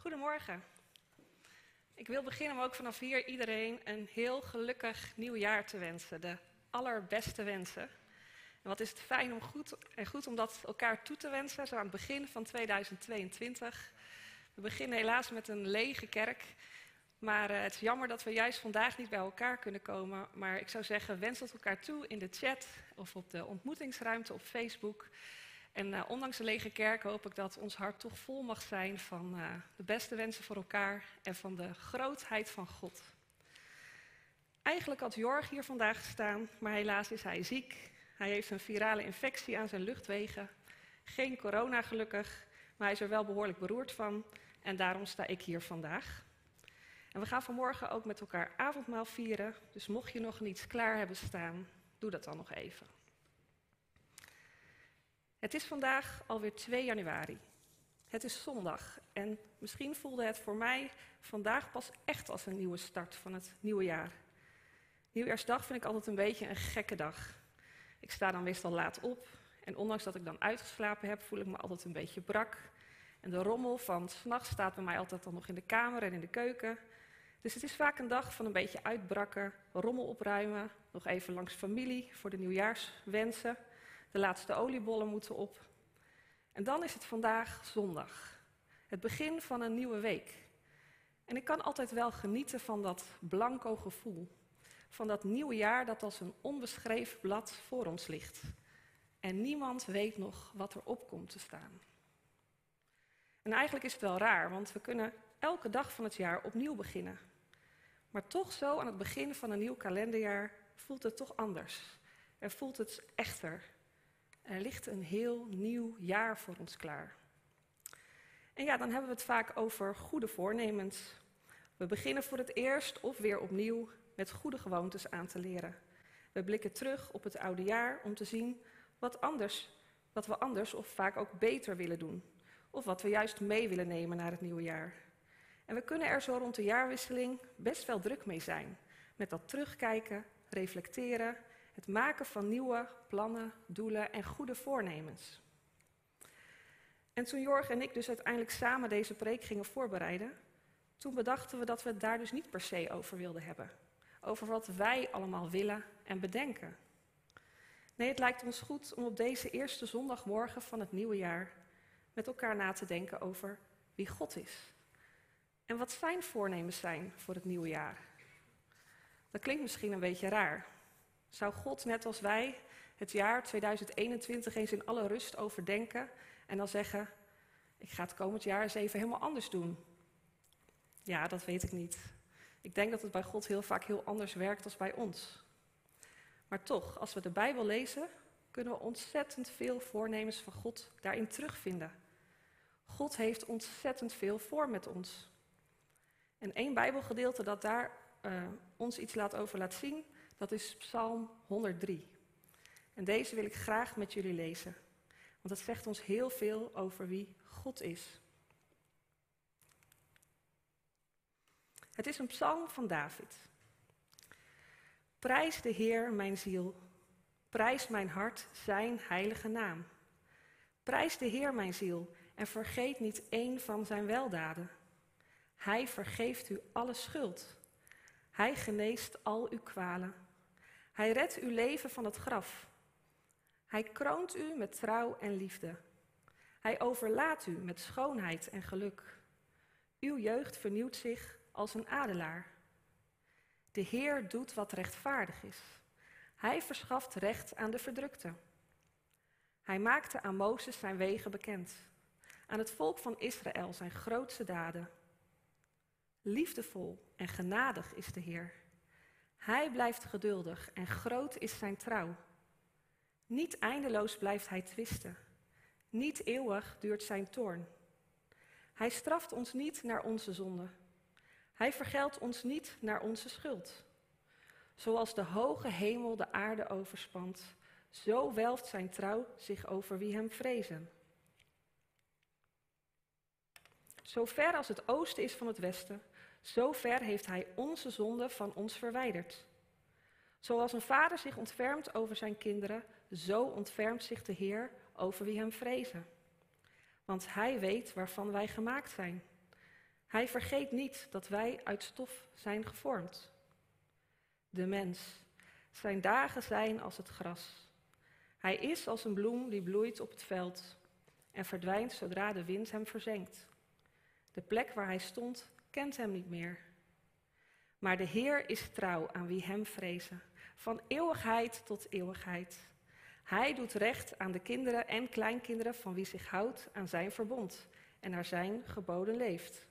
Goedemorgen. Ik wil beginnen om ook vanaf hier iedereen een heel gelukkig nieuw jaar te wensen. De allerbeste wensen. En wat is het fijn om goed, en goed om dat elkaar toe te wensen, zo aan het begin van 2022. We beginnen helaas met een lege kerk. Maar uh, het is jammer dat we juist vandaag niet bij elkaar kunnen komen. Maar ik zou zeggen, wens het elkaar toe in de chat of op de ontmoetingsruimte op Facebook. En uh, ondanks de lege kerk hoop ik dat ons hart toch vol mag zijn van uh, de beste wensen voor elkaar en van de grootheid van God. Eigenlijk had Jorg hier vandaag gestaan, maar helaas is hij ziek. Hij heeft een virale infectie aan zijn luchtwegen. Geen corona gelukkig, maar hij is er wel behoorlijk beroerd van. En daarom sta ik hier vandaag. En we gaan vanmorgen ook met elkaar avondmaal vieren. Dus mocht je nog niets klaar hebben staan, doe dat dan nog even. Het is vandaag alweer 2 januari. Het is zondag en misschien voelde het voor mij vandaag pas echt als een nieuwe start van het nieuwe jaar. Nieuwjaarsdag vind ik altijd een beetje een gekke dag. Ik sta dan meestal laat op en ondanks dat ik dan uitgeslapen heb, voel ik me altijd een beetje brak. En de rommel van s'nachts staat bij mij altijd dan nog in de kamer en in de keuken. Dus het is vaak een dag van een beetje uitbrakken, rommel opruimen, nog even langs familie voor de nieuwjaarswensen. De laatste oliebollen moeten op. En dan is het vandaag zondag. Het begin van een nieuwe week. En ik kan altijd wel genieten van dat blanco gevoel. Van dat nieuwe jaar dat als een onbeschreven blad voor ons ligt. En niemand weet nog wat erop komt te staan. En eigenlijk is het wel raar, want we kunnen elke dag van het jaar opnieuw beginnen. Maar toch zo aan het begin van een nieuw kalenderjaar voelt het toch anders. Er voelt het echter. Er ligt een heel nieuw jaar voor ons klaar. En ja, dan hebben we het vaak over goede voornemens. We beginnen voor het eerst of weer opnieuw met goede gewoontes aan te leren. We blikken terug op het oude jaar om te zien wat, anders, wat we anders of vaak ook beter willen doen. Of wat we juist mee willen nemen naar het nieuwe jaar. En we kunnen er zo rond de jaarwisseling best wel druk mee zijn. Met dat terugkijken, reflecteren, het maken van nieuwe plannen, doelen en goede voornemens. En toen Jorg en ik dus uiteindelijk samen deze preek gingen voorbereiden, toen bedachten we dat we het daar dus niet per se over wilden hebben. Over wat wij allemaal willen en bedenken. Nee, het lijkt ons goed om op deze eerste zondagmorgen van het nieuwe jaar met elkaar na te denken over wie God is. En wat zijn voornemens zijn voor het nieuwe jaar. Dat klinkt misschien een beetje raar. Zou God, net als wij, het jaar 2021 eens in alle rust overdenken en dan zeggen: Ik ga het komend jaar eens even helemaal anders doen? Ja, dat weet ik niet. Ik denk dat het bij God heel vaak heel anders werkt als bij ons. Maar toch, als we de Bijbel lezen, kunnen we ontzettend veel voornemens van God daarin terugvinden. God heeft ontzettend veel voor met ons. En één Bijbelgedeelte dat daar uh, ons iets laat over laat zien, dat is Psalm 103. En deze wil ik graag met jullie lezen, want het zegt ons heel veel over wie God is. Het is een psalm van David. Prijs de Heer, mijn ziel. Prijs mijn hart, zijn heilige naam. Prijs de Heer, mijn ziel, en vergeet niet één van zijn weldaden. Hij vergeeft u alle schuld. Hij geneest al uw kwalen. Hij redt uw leven van het graf. Hij kroont u met trouw en liefde. Hij overlaat u met schoonheid en geluk. Uw jeugd vernieuwt zich als een adelaar. De Heer doet wat rechtvaardig is. Hij verschaft recht aan de verdrukte. Hij maakte aan Mozes zijn wegen bekend, aan het volk van Israël zijn grootste daden. Liefdevol en genadig is de Heer. Hij blijft geduldig en groot is zijn trouw. Niet eindeloos blijft hij twisten. Niet eeuwig duurt zijn toorn. Hij straft ons niet naar onze zonde. Hij vergeldt ons niet naar onze schuld. Zoals de hoge hemel de aarde overspant, zo welft zijn trouw zich over wie hem vrezen. Zo ver als het oosten is van het westen, zo ver heeft hij onze zonde van ons verwijderd. Zoals een vader zich ontfermt over zijn kinderen, zo ontfermt zich de Heer over wie hem vrezen. Want hij weet waarvan wij gemaakt zijn. Hij vergeet niet dat wij uit stof zijn gevormd. De mens. Zijn dagen zijn als het gras. Hij is als een bloem die bloeit op het veld en verdwijnt zodra de wind hem verzenkt. De plek waar hij stond kent hem niet meer. Maar de Heer is trouw aan wie hem vrezen, van eeuwigheid tot eeuwigheid. Hij doet recht aan de kinderen en kleinkinderen van wie zich houdt aan zijn verbond en naar zijn geboden leeft.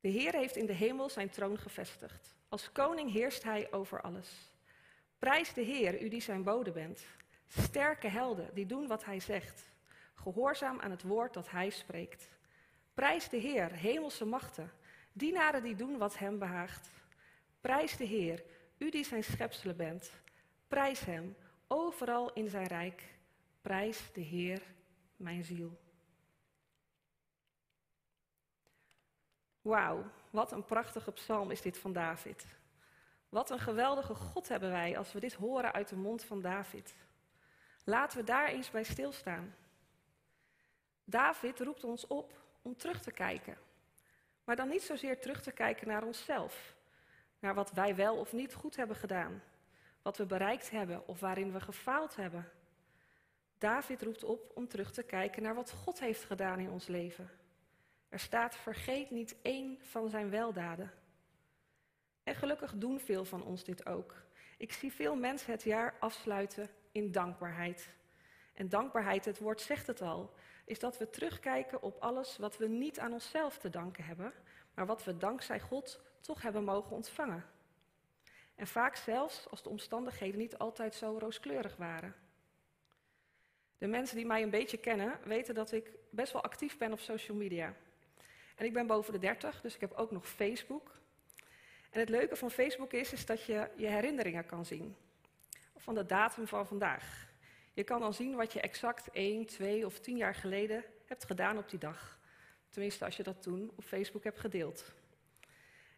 De Heer heeft in de hemel zijn troon gevestigd. Als koning heerst hij over alles. Prijs de Heer, u die zijn bode bent. Sterke helden die doen wat hij zegt. Gehoorzaam aan het woord dat hij spreekt. Prijs de Heer, hemelse machten. Dienaren die doen wat hem behaagt. Prijs de Heer, u die zijn schepselen bent. Prijs hem, overal in zijn rijk. Prijs de Heer, mijn ziel. Wauw, wat een prachtige psalm is dit van David. Wat een geweldige God hebben wij als we dit horen uit de mond van David. Laten we daar eens bij stilstaan. David roept ons op om terug te kijken. Maar dan niet zozeer terug te kijken naar onszelf, naar wat wij wel of niet goed hebben gedaan, wat we bereikt hebben of waarin we gefaald hebben. David roept op om terug te kijken naar wat God heeft gedaan in ons leven. Er staat: vergeet niet één van zijn weldaden. En gelukkig doen veel van ons dit ook. Ik zie veel mensen het jaar afsluiten in dankbaarheid. En dankbaarheid, het woord zegt het al, is dat we terugkijken op alles wat we niet aan onszelf te danken hebben, maar wat we dankzij God toch hebben mogen ontvangen. En vaak zelfs als de omstandigheden niet altijd zo rooskleurig waren. De mensen die mij een beetje kennen weten dat ik best wel actief ben op social media. En ik ben boven de 30, dus ik heb ook nog Facebook. En het leuke van Facebook is, is dat je je herinneringen kan zien. Van de datum van vandaag. Je kan dan zien wat je exact 1, 2 of 10 jaar geleden hebt gedaan op die dag. Tenminste, als je dat toen op Facebook hebt gedeeld.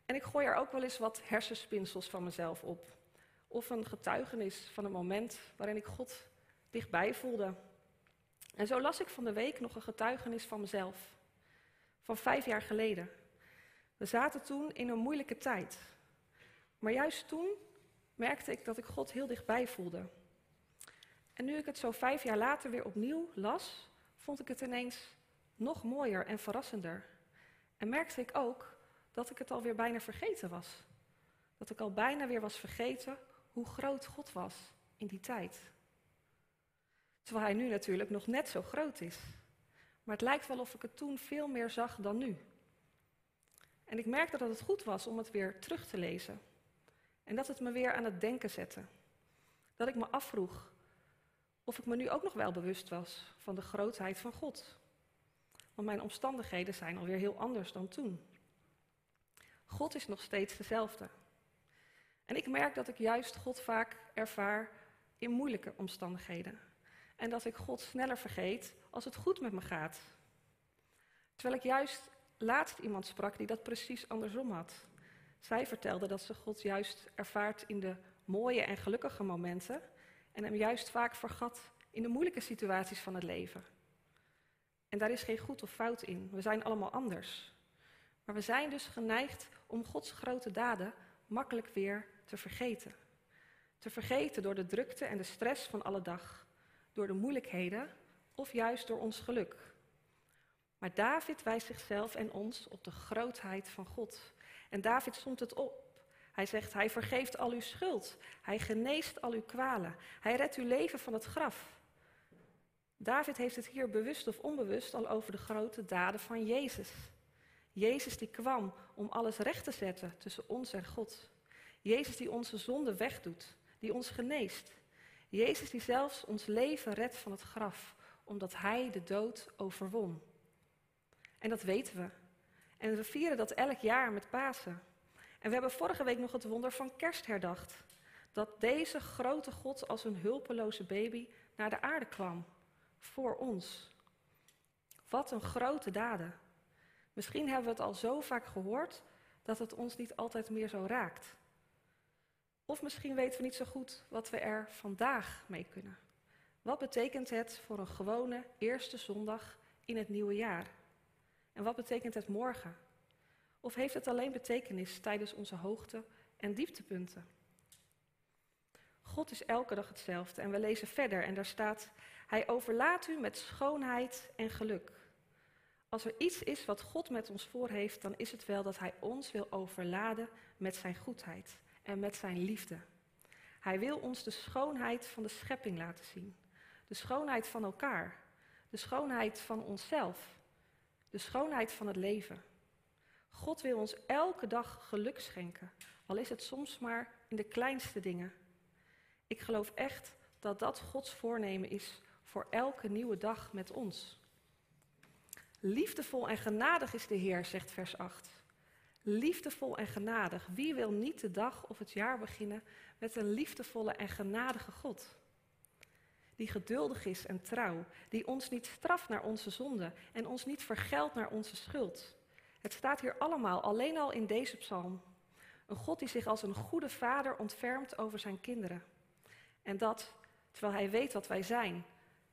En ik gooi er ook wel eens wat hersenspinsels van mezelf op. Of een getuigenis van een moment waarin ik God dichtbij voelde. En zo las ik van de week nog een getuigenis van mezelf. Van vijf jaar geleden. We zaten toen in een moeilijke tijd. Maar juist toen merkte ik dat ik God heel dichtbij voelde. En nu ik het zo vijf jaar later weer opnieuw las, vond ik het ineens nog mooier en verrassender. En merkte ik ook dat ik het alweer bijna vergeten was. Dat ik al bijna weer was vergeten hoe groot God was in die tijd. Terwijl hij nu natuurlijk nog net zo groot is. Maar het lijkt wel of ik het toen veel meer zag dan nu. En ik merkte dat het goed was om het weer terug te lezen. En dat het me weer aan het denken zette. Dat ik me afvroeg of ik me nu ook nog wel bewust was van de grootheid van God. Want mijn omstandigheden zijn alweer heel anders dan toen. God is nog steeds dezelfde. En ik merk dat ik juist God vaak ervaar in moeilijke omstandigheden. En dat ik God sneller vergeet als het goed met me gaat. Terwijl ik juist laatst iemand sprak die dat precies andersom had. Zij vertelde dat ze God juist ervaart in de mooie en gelukkige momenten en hem juist vaak vergat in de moeilijke situaties van het leven. En daar is geen goed of fout in. We zijn allemaal anders. Maar we zijn dus geneigd om Gods grote daden makkelijk weer te vergeten. Te vergeten door de drukte en de stress van alle dag, door de moeilijkheden of juist door ons geluk. Maar David wijst zichzelf en ons op de grootheid van God. En David stond het op. Hij zegt, hij vergeeft al uw schuld. Hij geneest al uw kwalen. Hij redt uw leven van het graf. David heeft het hier bewust of onbewust al over de grote daden van Jezus. Jezus die kwam om alles recht te zetten tussen ons en God. Jezus die onze zonde wegdoet, die ons geneest. Jezus die zelfs ons leven redt van het graf, omdat Hij de dood overwon. En dat weten we. En we vieren dat elk jaar met Pasen. En we hebben vorige week nog het wonder van kerst herdacht. Dat deze grote God als een hulpeloze baby naar de aarde kwam. Voor ons. Wat een grote daden. Misschien hebben we het al zo vaak gehoord dat het ons niet altijd meer zo raakt. Of misschien weten we niet zo goed wat we er vandaag mee kunnen. Wat betekent het voor een gewone eerste zondag in het nieuwe jaar? En wat betekent het morgen? Of heeft het alleen betekenis tijdens onze hoogte- en dieptepunten? God is elke dag hetzelfde en we lezen verder en daar staat, Hij overlaat u met schoonheid en geluk. Als er iets is wat God met ons voor heeft, dan is het wel dat Hij ons wil overladen met Zijn goedheid en met Zijn liefde. Hij wil ons de schoonheid van de schepping laten zien, de schoonheid van elkaar, de schoonheid van onszelf, de schoonheid van het leven. God wil ons elke dag geluk schenken, al is het soms maar in de kleinste dingen. Ik geloof echt dat dat Gods voornemen is voor elke nieuwe dag met ons. Liefdevol en genadig is de Heer, zegt vers 8. Liefdevol en genadig. Wie wil niet de dag of het jaar beginnen met een liefdevolle en genadige God? Die geduldig is en trouw, die ons niet straft naar onze zonde en ons niet vergeldt naar onze schuld. Het staat hier allemaal alleen al in deze psalm. Een God die zich als een goede vader ontfermt over zijn kinderen. En dat terwijl hij weet wat wij zijn,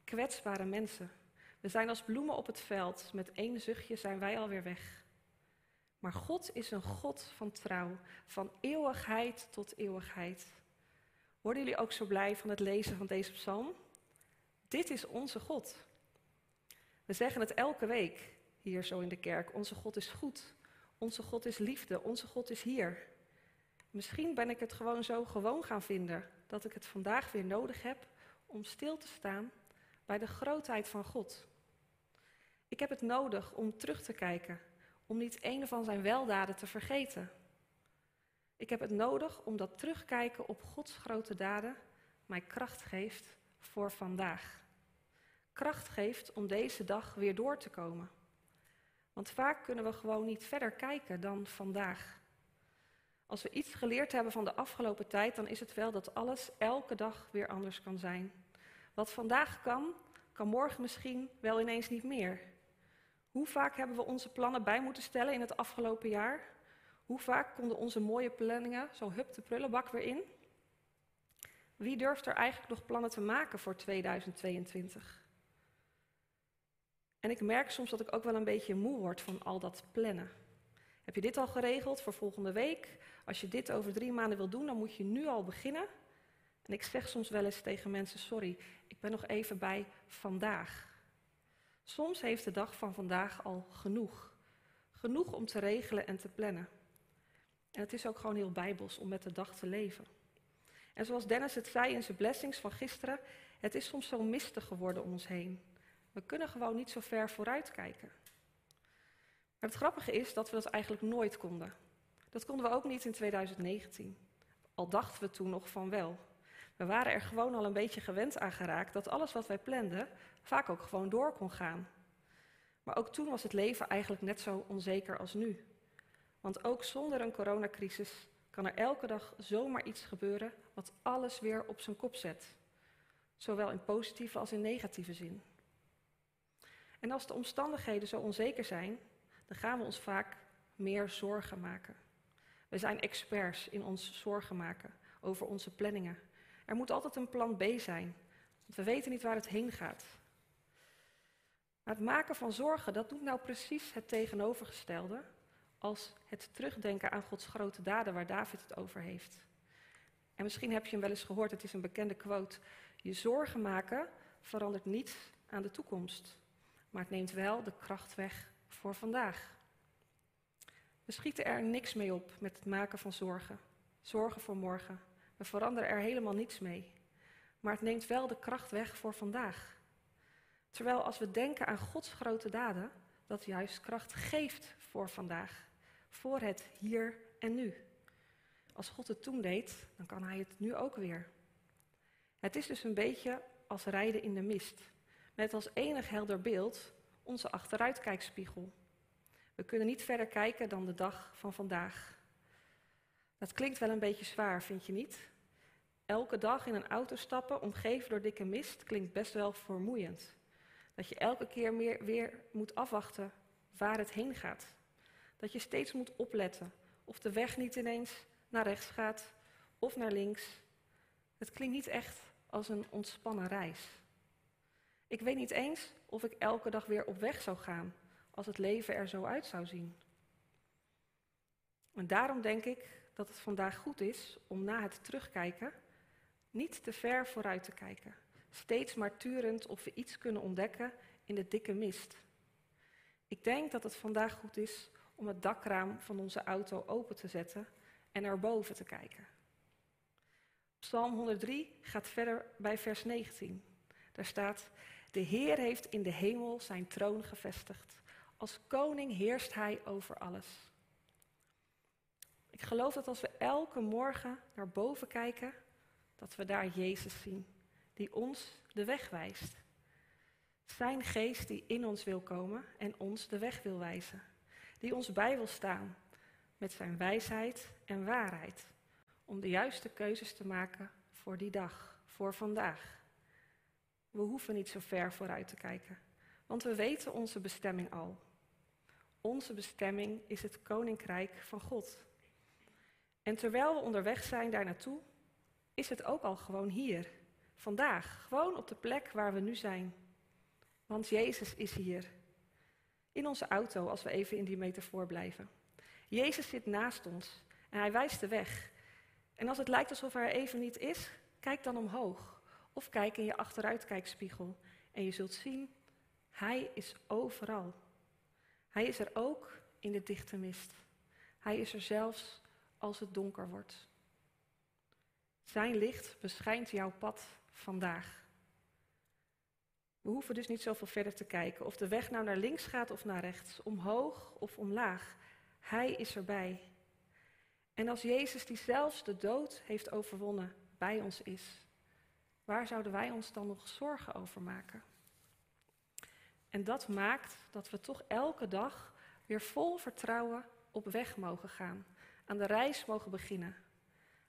kwetsbare mensen. We zijn als bloemen op het veld, met één zuchtje zijn wij alweer weg. Maar God is een God van trouw, van eeuwigheid tot eeuwigheid. Worden jullie ook zo blij van het lezen van deze psalm? Dit is onze God. We zeggen het elke week hier zo in de kerk. Onze God is goed. Onze God is liefde. Onze God is hier. Misschien ben ik het gewoon zo gewoon gaan vinden dat ik het vandaag weer nodig heb om stil te staan bij de grootheid van God. Ik heb het nodig om terug te kijken, om niet een van zijn weldaden te vergeten. Ik heb het nodig omdat terugkijken op Gods grote daden mij kracht geeft voor vandaag. Kracht geeft om deze dag weer door te komen. Want vaak kunnen we gewoon niet verder kijken dan vandaag. Als we iets geleerd hebben van de afgelopen tijd, dan is het wel dat alles elke dag weer anders kan zijn. Wat vandaag kan, kan morgen misschien wel ineens niet meer. Hoe vaak hebben we onze plannen bij moeten stellen in het afgelopen jaar? Hoe vaak konden onze mooie planningen zo hup de prullenbak weer in? Wie durft er eigenlijk nog plannen te maken voor 2022? En ik merk soms dat ik ook wel een beetje moe word van al dat plannen. Heb je dit al geregeld voor volgende week? Als je dit over drie maanden wil doen, dan moet je nu al beginnen. En ik zeg soms wel eens tegen mensen: Sorry, ik ben nog even bij vandaag. Soms heeft de dag van vandaag al genoeg. Genoeg om te regelen en te plannen. En het is ook gewoon heel bijbels om met de dag te leven. En zoals Dennis het zei in zijn blessings van gisteren, het is soms zo mistig geworden om ons heen. We kunnen gewoon niet zo ver vooruit kijken. Maar het grappige is dat we dat eigenlijk nooit konden. Dat konden we ook niet in 2019. Al dachten we toen nog van wel. We waren er gewoon al een beetje gewend aan geraakt dat alles wat wij planden vaak ook gewoon door kon gaan. Maar ook toen was het leven eigenlijk net zo onzeker als nu. Want ook zonder een coronacrisis kan er elke dag zomaar iets gebeuren wat alles weer op zijn kop zet. Zowel in positieve als in negatieve zin. En als de omstandigheden zo onzeker zijn, dan gaan we ons vaak meer zorgen maken. We zijn experts in ons zorgen maken over onze planningen. Er moet altijd een plan B zijn, want we weten niet waar het heen gaat. Maar het maken van zorgen, dat doet nou precies het tegenovergestelde als het terugdenken aan Gods grote daden waar David het over heeft. En misschien heb je hem wel eens gehoord, het is een bekende quote. Je zorgen maken verandert niets aan de toekomst, maar het neemt wel de kracht weg voor vandaag. We schieten er niks mee op met het maken van zorgen. Zorgen voor morgen. We veranderen er helemaal niets mee. Maar het neemt wel de kracht weg voor vandaag. Terwijl als we denken aan Gods grote daden, dat juist kracht geeft voor vandaag. Voor het hier en nu. Als God het toen deed, dan kan Hij het nu ook weer. Het is dus een beetje als rijden in de mist. Met als enig helder beeld onze achteruitkijkspiegel. We kunnen niet verder kijken dan de dag van vandaag. Dat klinkt wel een beetje zwaar, vind je niet? Elke dag in een auto stappen, omgeven door dikke mist, klinkt best wel vermoeiend. Dat je elke keer meer, weer moet afwachten waar het heen gaat. Dat je steeds moet opletten of de weg niet ineens naar rechts gaat of naar links. Het klinkt niet echt als een ontspannen reis. Ik weet niet eens of ik elke dag weer op weg zou gaan als het leven er zo uit zou zien. En daarom denk ik dat het vandaag goed is om na het terugkijken niet te ver vooruit te kijken. Steeds maar turend of we iets kunnen ontdekken in de dikke mist. Ik denk dat het vandaag goed is om het dakraam van onze auto open te zetten en erboven te kijken. Psalm 103 gaat verder bij vers 19. Daar staat: De Heer heeft in de hemel zijn troon gevestigd. Als koning heerst hij over alles. Ik geloof dat als we elke morgen naar boven kijken, dat we daar Jezus zien, die ons de weg wijst. Zijn geest die in ons wil komen en ons de weg wil wijzen. Die ons bij wil staan met zijn wijsheid en waarheid. Om de juiste keuzes te maken voor die dag, voor vandaag. We hoeven niet zo ver vooruit te kijken, want we weten onze bestemming al. Onze bestemming is het koninkrijk van God. En terwijl we onderweg zijn daar naartoe, is het ook al gewoon hier, vandaag, gewoon op de plek waar we nu zijn. Want Jezus is hier. In onze auto, als we even in die metafoor blijven. Jezus zit naast ons en hij wijst de weg. En als het lijkt alsof hij er even niet is, kijk dan omhoog. Of kijk in je achteruitkijkspiegel en je zult zien, hij is overal. Hij is er ook in de dichte mist. Hij is er zelfs als het donker wordt. Zijn licht beschijnt jouw pad vandaag. We hoeven dus niet zoveel verder te kijken of de weg nou naar links gaat of naar rechts, omhoog of omlaag. Hij is erbij. En als Jezus, die zelfs de dood heeft overwonnen, bij ons is, waar zouden wij ons dan nog zorgen over maken? En dat maakt dat we toch elke dag weer vol vertrouwen op weg mogen gaan, aan de reis mogen beginnen.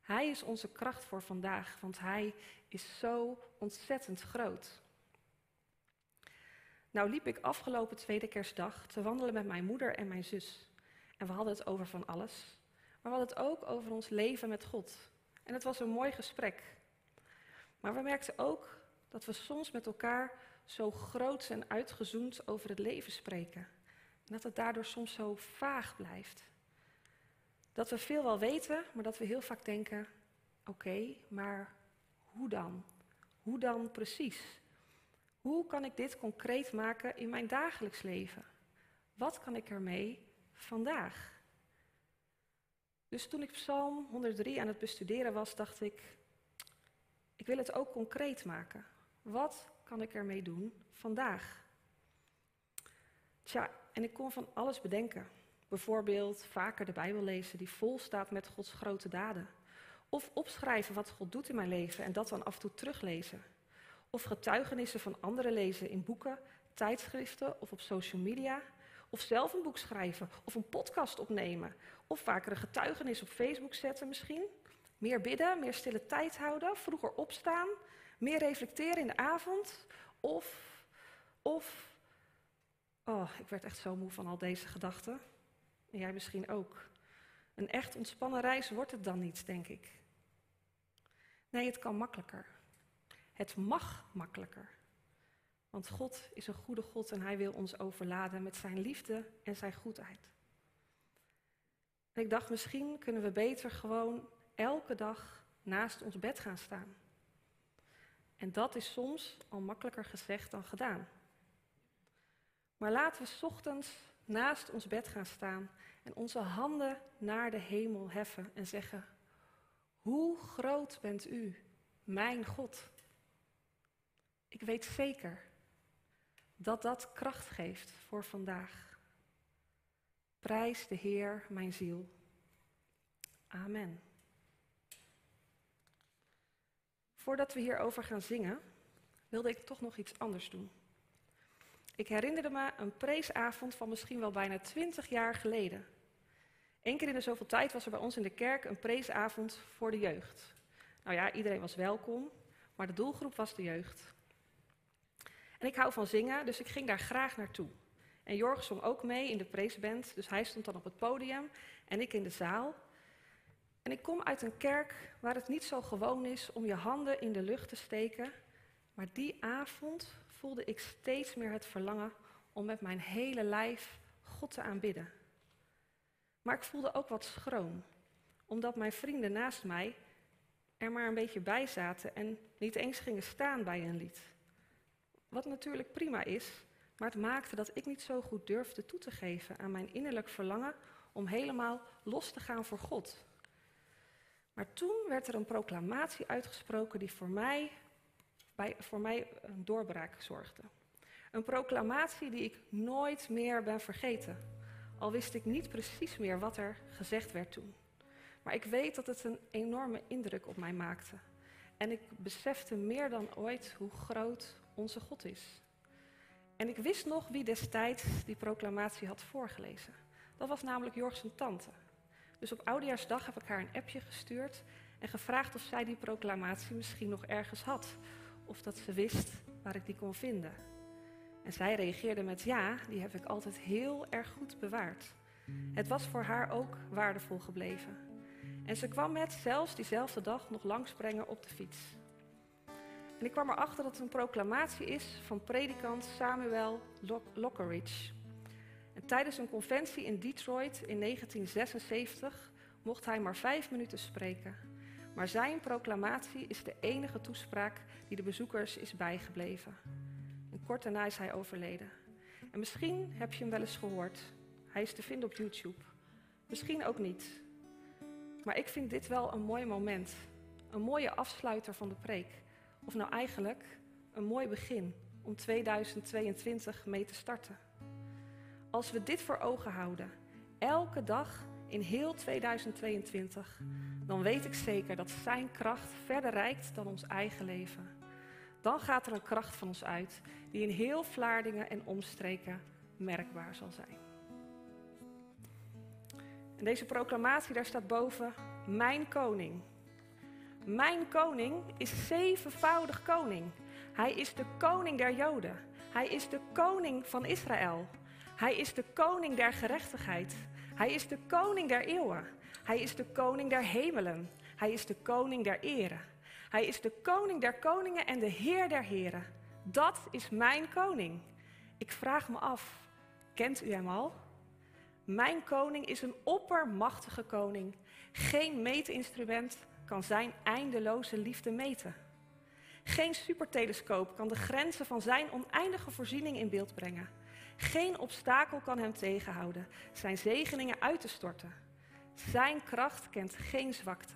Hij is onze kracht voor vandaag, want Hij is zo ontzettend groot. Nou liep ik afgelopen tweede kerstdag te wandelen met mijn moeder en mijn zus. En we hadden het over van alles. Maar we hadden het ook over ons leven met God. En het was een mooi gesprek. Maar we merkten ook dat we soms met elkaar zo groot en uitgezoomd over het leven spreken. En dat het daardoor soms zo vaag blijft. Dat we veel wel weten, maar dat we heel vaak denken: oké, maar hoe dan? Hoe dan precies? Hoe kan ik dit concreet maken in mijn dagelijks leven? Wat kan ik ermee vandaag? Dus toen ik Psalm 103 aan het bestuderen was, dacht ik: ik wil het ook concreet maken. Wat kan ik ermee doen vandaag? Tja, en ik kon van alles bedenken. Bijvoorbeeld vaker de Bijbel lezen die vol staat met Gods grote daden. Of opschrijven wat God doet in mijn leven en dat dan af en toe teruglezen. Of getuigenissen van anderen lezen in boeken, tijdschriften of op social media. Of zelf een boek schrijven of een podcast opnemen. Of vaker een getuigenis op Facebook zetten misschien. Meer bidden, meer stille tijd houden, vroeger opstaan, meer reflecteren in de avond. Of, of, oh, ik werd echt zo moe van al deze gedachten. En jij misschien ook. Een echt ontspannen reis wordt het dan niet, denk ik. Nee, het kan makkelijker. Het mag makkelijker. Want God is een goede God en Hij wil ons overladen met Zijn liefde en Zijn goedheid. En ik dacht, misschien kunnen we beter gewoon elke dag naast ons bed gaan staan. En dat is soms al makkelijker gezegd dan gedaan. Maar laten we ochtends naast ons bed gaan staan en onze handen naar de hemel heffen en zeggen: Hoe groot bent u, mijn God? Ik weet zeker dat dat kracht geeft voor vandaag. Prijs de Heer, mijn ziel. Amen. Voordat we hierover gaan zingen, wilde ik toch nog iets anders doen. Ik herinnerde me een preesavond van misschien wel bijna twintig jaar geleden. Eén keer in de zoveel tijd was er bij ons in de kerk een preesavond voor de jeugd. Nou ja, iedereen was welkom, maar de doelgroep was de jeugd. En ik hou van zingen, dus ik ging daar graag naartoe. En Jorg zong ook mee in de preesband, dus hij stond dan op het podium en ik in de zaal. En ik kom uit een kerk waar het niet zo gewoon is om je handen in de lucht te steken, maar die avond voelde ik steeds meer het verlangen om met mijn hele lijf God te aanbidden. Maar ik voelde ook wat schroom, omdat mijn vrienden naast mij er maar een beetje bij zaten en niet eens gingen staan bij een lied. Wat natuurlijk prima is, maar het maakte dat ik niet zo goed durfde toe te geven aan mijn innerlijk verlangen om helemaal los te gaan voor God. Maar toen werd er een proclamatie uitgesproken die voor mij, bij, voor mij een doorbraak zorgde. Een proclamatie die ik nooit meer ben vergeten. Al wist ik niet precies meer wat er gezegd werd toen. Maar ik weet dat het een enorme indruk op mij maakte. En ik besefte meer dan ooit hoe groot onze God is. En ik wist nog wie destijds die proclamatie had voorgelezen. Dat was namelijk Jorg zijn tante. Dus op Oudejaarsdag heb ik haar een appje gestuurd en gevraagd of zij die proclamatie misschien nog ergens had. Of dat ze wist waar ik die kon vinden. En zij reageerde met ja, die heb ik altijd heel erg goed bewaard. Het was voor haar ook waardevol gebleven. En ze kwam met zelfs diezelfde dag nog langsbrengen op de fiets. En ik kwam erachter dat het een proclamatie is van predikant Samuel Lockeridge. En tijdens een conventie in Detroit in 1976 mocht hij maar vijf minuten spreken. Maar zijn proclamatie is de enige toespraak die de bezoekers is bijgebleven. En kort daarna is hij overleden. En misschien heb je hem wel eens gehoord. Hij is te vinden op YouTube. Misschien ook niet. Maar ik vind dit wel een mooi moment. Een mooie afsluiter van de preek. Of nou eigenlijk een mooi begin om 2022 mee te starten. Als we dit voor ogen houden, elke dag in heel 2022, dan weet ik zeker dat Zijn kracht verder reikt dan ons eigen leven. Dan gaat er een kracht van ons uit die in heel Vlaardingen en omstreken merkbaar zal zijn. En deze proclamatie, daar staat boven, mijn koning. Mijn koning is zevenvoudig koning. Hij is de koning der Joden. Hij is de koning van Israël. Hij is de koning der gerechtigheid. Hij is de koning der eeuwen. Hij is de koning der hemelen. Hij is de koning der ere. Hij is de koning der koningen en de heer der heren. Dat is mijn koning. Ik vraag me af, kent u hem al? Mijn koning is een oppermachtige koning. Geen meetinstrument kan zijn eindeloze liefde meten. Geen supertelescoop kan de grenzen van zijn oneindige voorziening in beeld brengen. Geen obstakel kan hem tegenhouden zijn zegeningen uit te storten. Zijn kracht kent geen zwakte.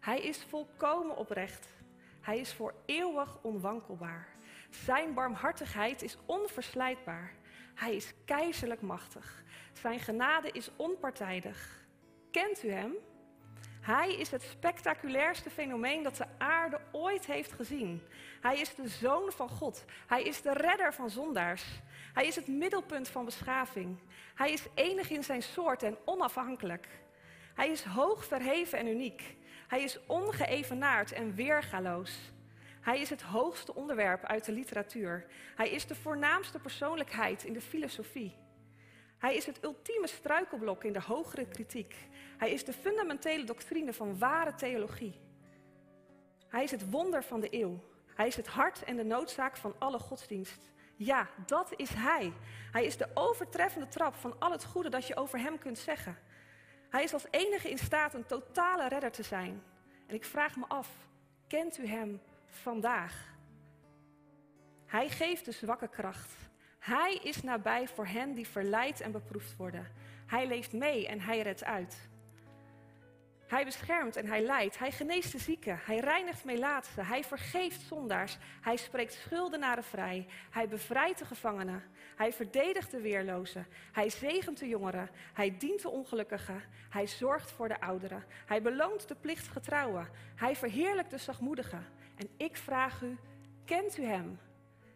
Hij is volkomen oprecht. Hij is voor eeuwig onwankelbaar. Zijn barmhartigheid is onverslijtbaar. Hij is keizerlijk machtig. Zijn genade is onpartijdig. Kent u hem? Hij is het spectaculairste fenomeen dat de aarde ooit heeft gezien. Hij is de zoon van God. Hij is de redder van zondaars. Hij is het middelpunt van beschaving. Hij is enig in zijn soort en onafhankelijk. Hij is hoog verheven en uniek. Hij is ongeëvenaard en weergaloos. Hij is het hoogste onderwerp uit de literatuur. Hij is de voornaamste persoonlijkheid in de filosofie. Hij is het ultieme struikelblok in de hogere kritiek. Hij is de fundamentele doctrine van ware theologie. Hij is het wonder van de eeuw. Hij is het hart en de noodzaak van alle godsdienst. Ja, dat is Hij. Hij is de overtreffende trap van al het goede dat je over Hem kunt zeggen. Hij is als enige in staat een totale redder te zijn. En ik vraag me af, kent u Hem vandaag? Hij geeft de zwakke kracht. Hij is nabij voor hen die verleid en beproefd worden. Hij leeft mee en hij redt uit. Hij beschermt en hij leidt. Hij geneest de zieken. Hij reinigt melaatsen. Hij vergeeft zondaars. Hij spreekt schuldenaren vrij. Hij bevrijdt de gevangenen. Hij verdedigt de weerlozen. Hij zegent de jongeren. Hij dient de ongelukkigen. Hij zorgt voor de ouderen. Hij beloont de plichtgetrouwen. Hij verheerlijkt de zachtmoedigen. En ik vraag u, kent u hem?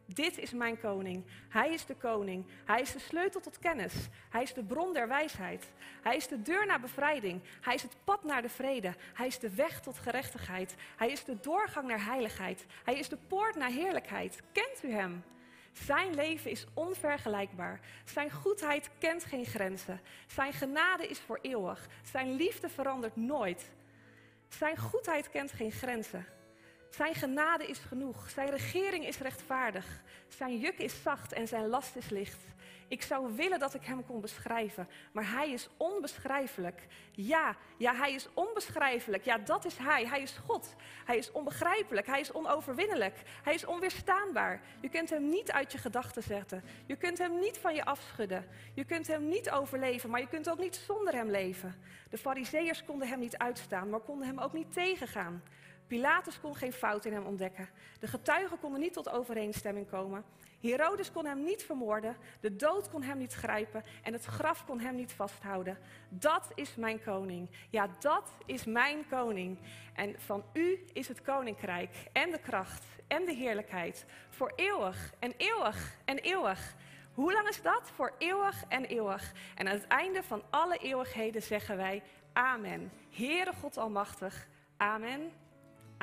Dit is mijn koning. Hij is de koning. Hij is de sleutel tot kennis. Hij is de bron der wijsheid. Hij is de deur naar bevrijding. Hij is het pad naar de vrede. Hij is de weg tot gerechtigheid. Hij is de doorgang naar heiligheid. Hij is de poort naar heerlijkheid. Kent u hem? Zijn leven is onvergelijkbaar. Zijn goedheid kent geen grenzen. Zijn genade is voor eeuwig. Zijn liefde verandert nooit. Zijn goedheid kent geen grenzen. Zijn genade is genoeg. Zijn regering is rechtvaardig. Zijn juk is zacht en zijn last is licht. Ik zou willen dat ik hem kon beschrijven, maar hij is onbeschrijfelijk. Ja, ja, hij is onbeschrijfelijk. Ja, dat is hij. Hij is God. Hij is onbegrijpelijk. Hij is onoverwinnelijk. Hij is onweerstaanbaar. Je kunt hem niet uit je gedachten zetten. Je kunt hem niet van je afschudden. Je kunt hem niet overleven, maar je kunt ook niet zonder hem leven. De fariseeërs konden hem niet uitstaan, maar konden hem ook niet tegengaan. Pilatus kon geen fout in hem ontdekken. De getuigen konden niet tot overeenstemming komen. Herodes kon hem niet vermoorden, de dood kon hem niet grijpen en het graf kon hem niet vasthouden. Dat is mijn koning. Ja, dat is mijn koning. En van u is het koninkrijk en de kracht en de heerlijkheid voor eeuwig en eeuwig en eeuwig. Hoe lang is dat? Voor eeuwig en eeuwig. En aan het einde van alle eeuwigheden zeggen wij Amen. Heere God Almachtig. Amen.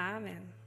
Amen.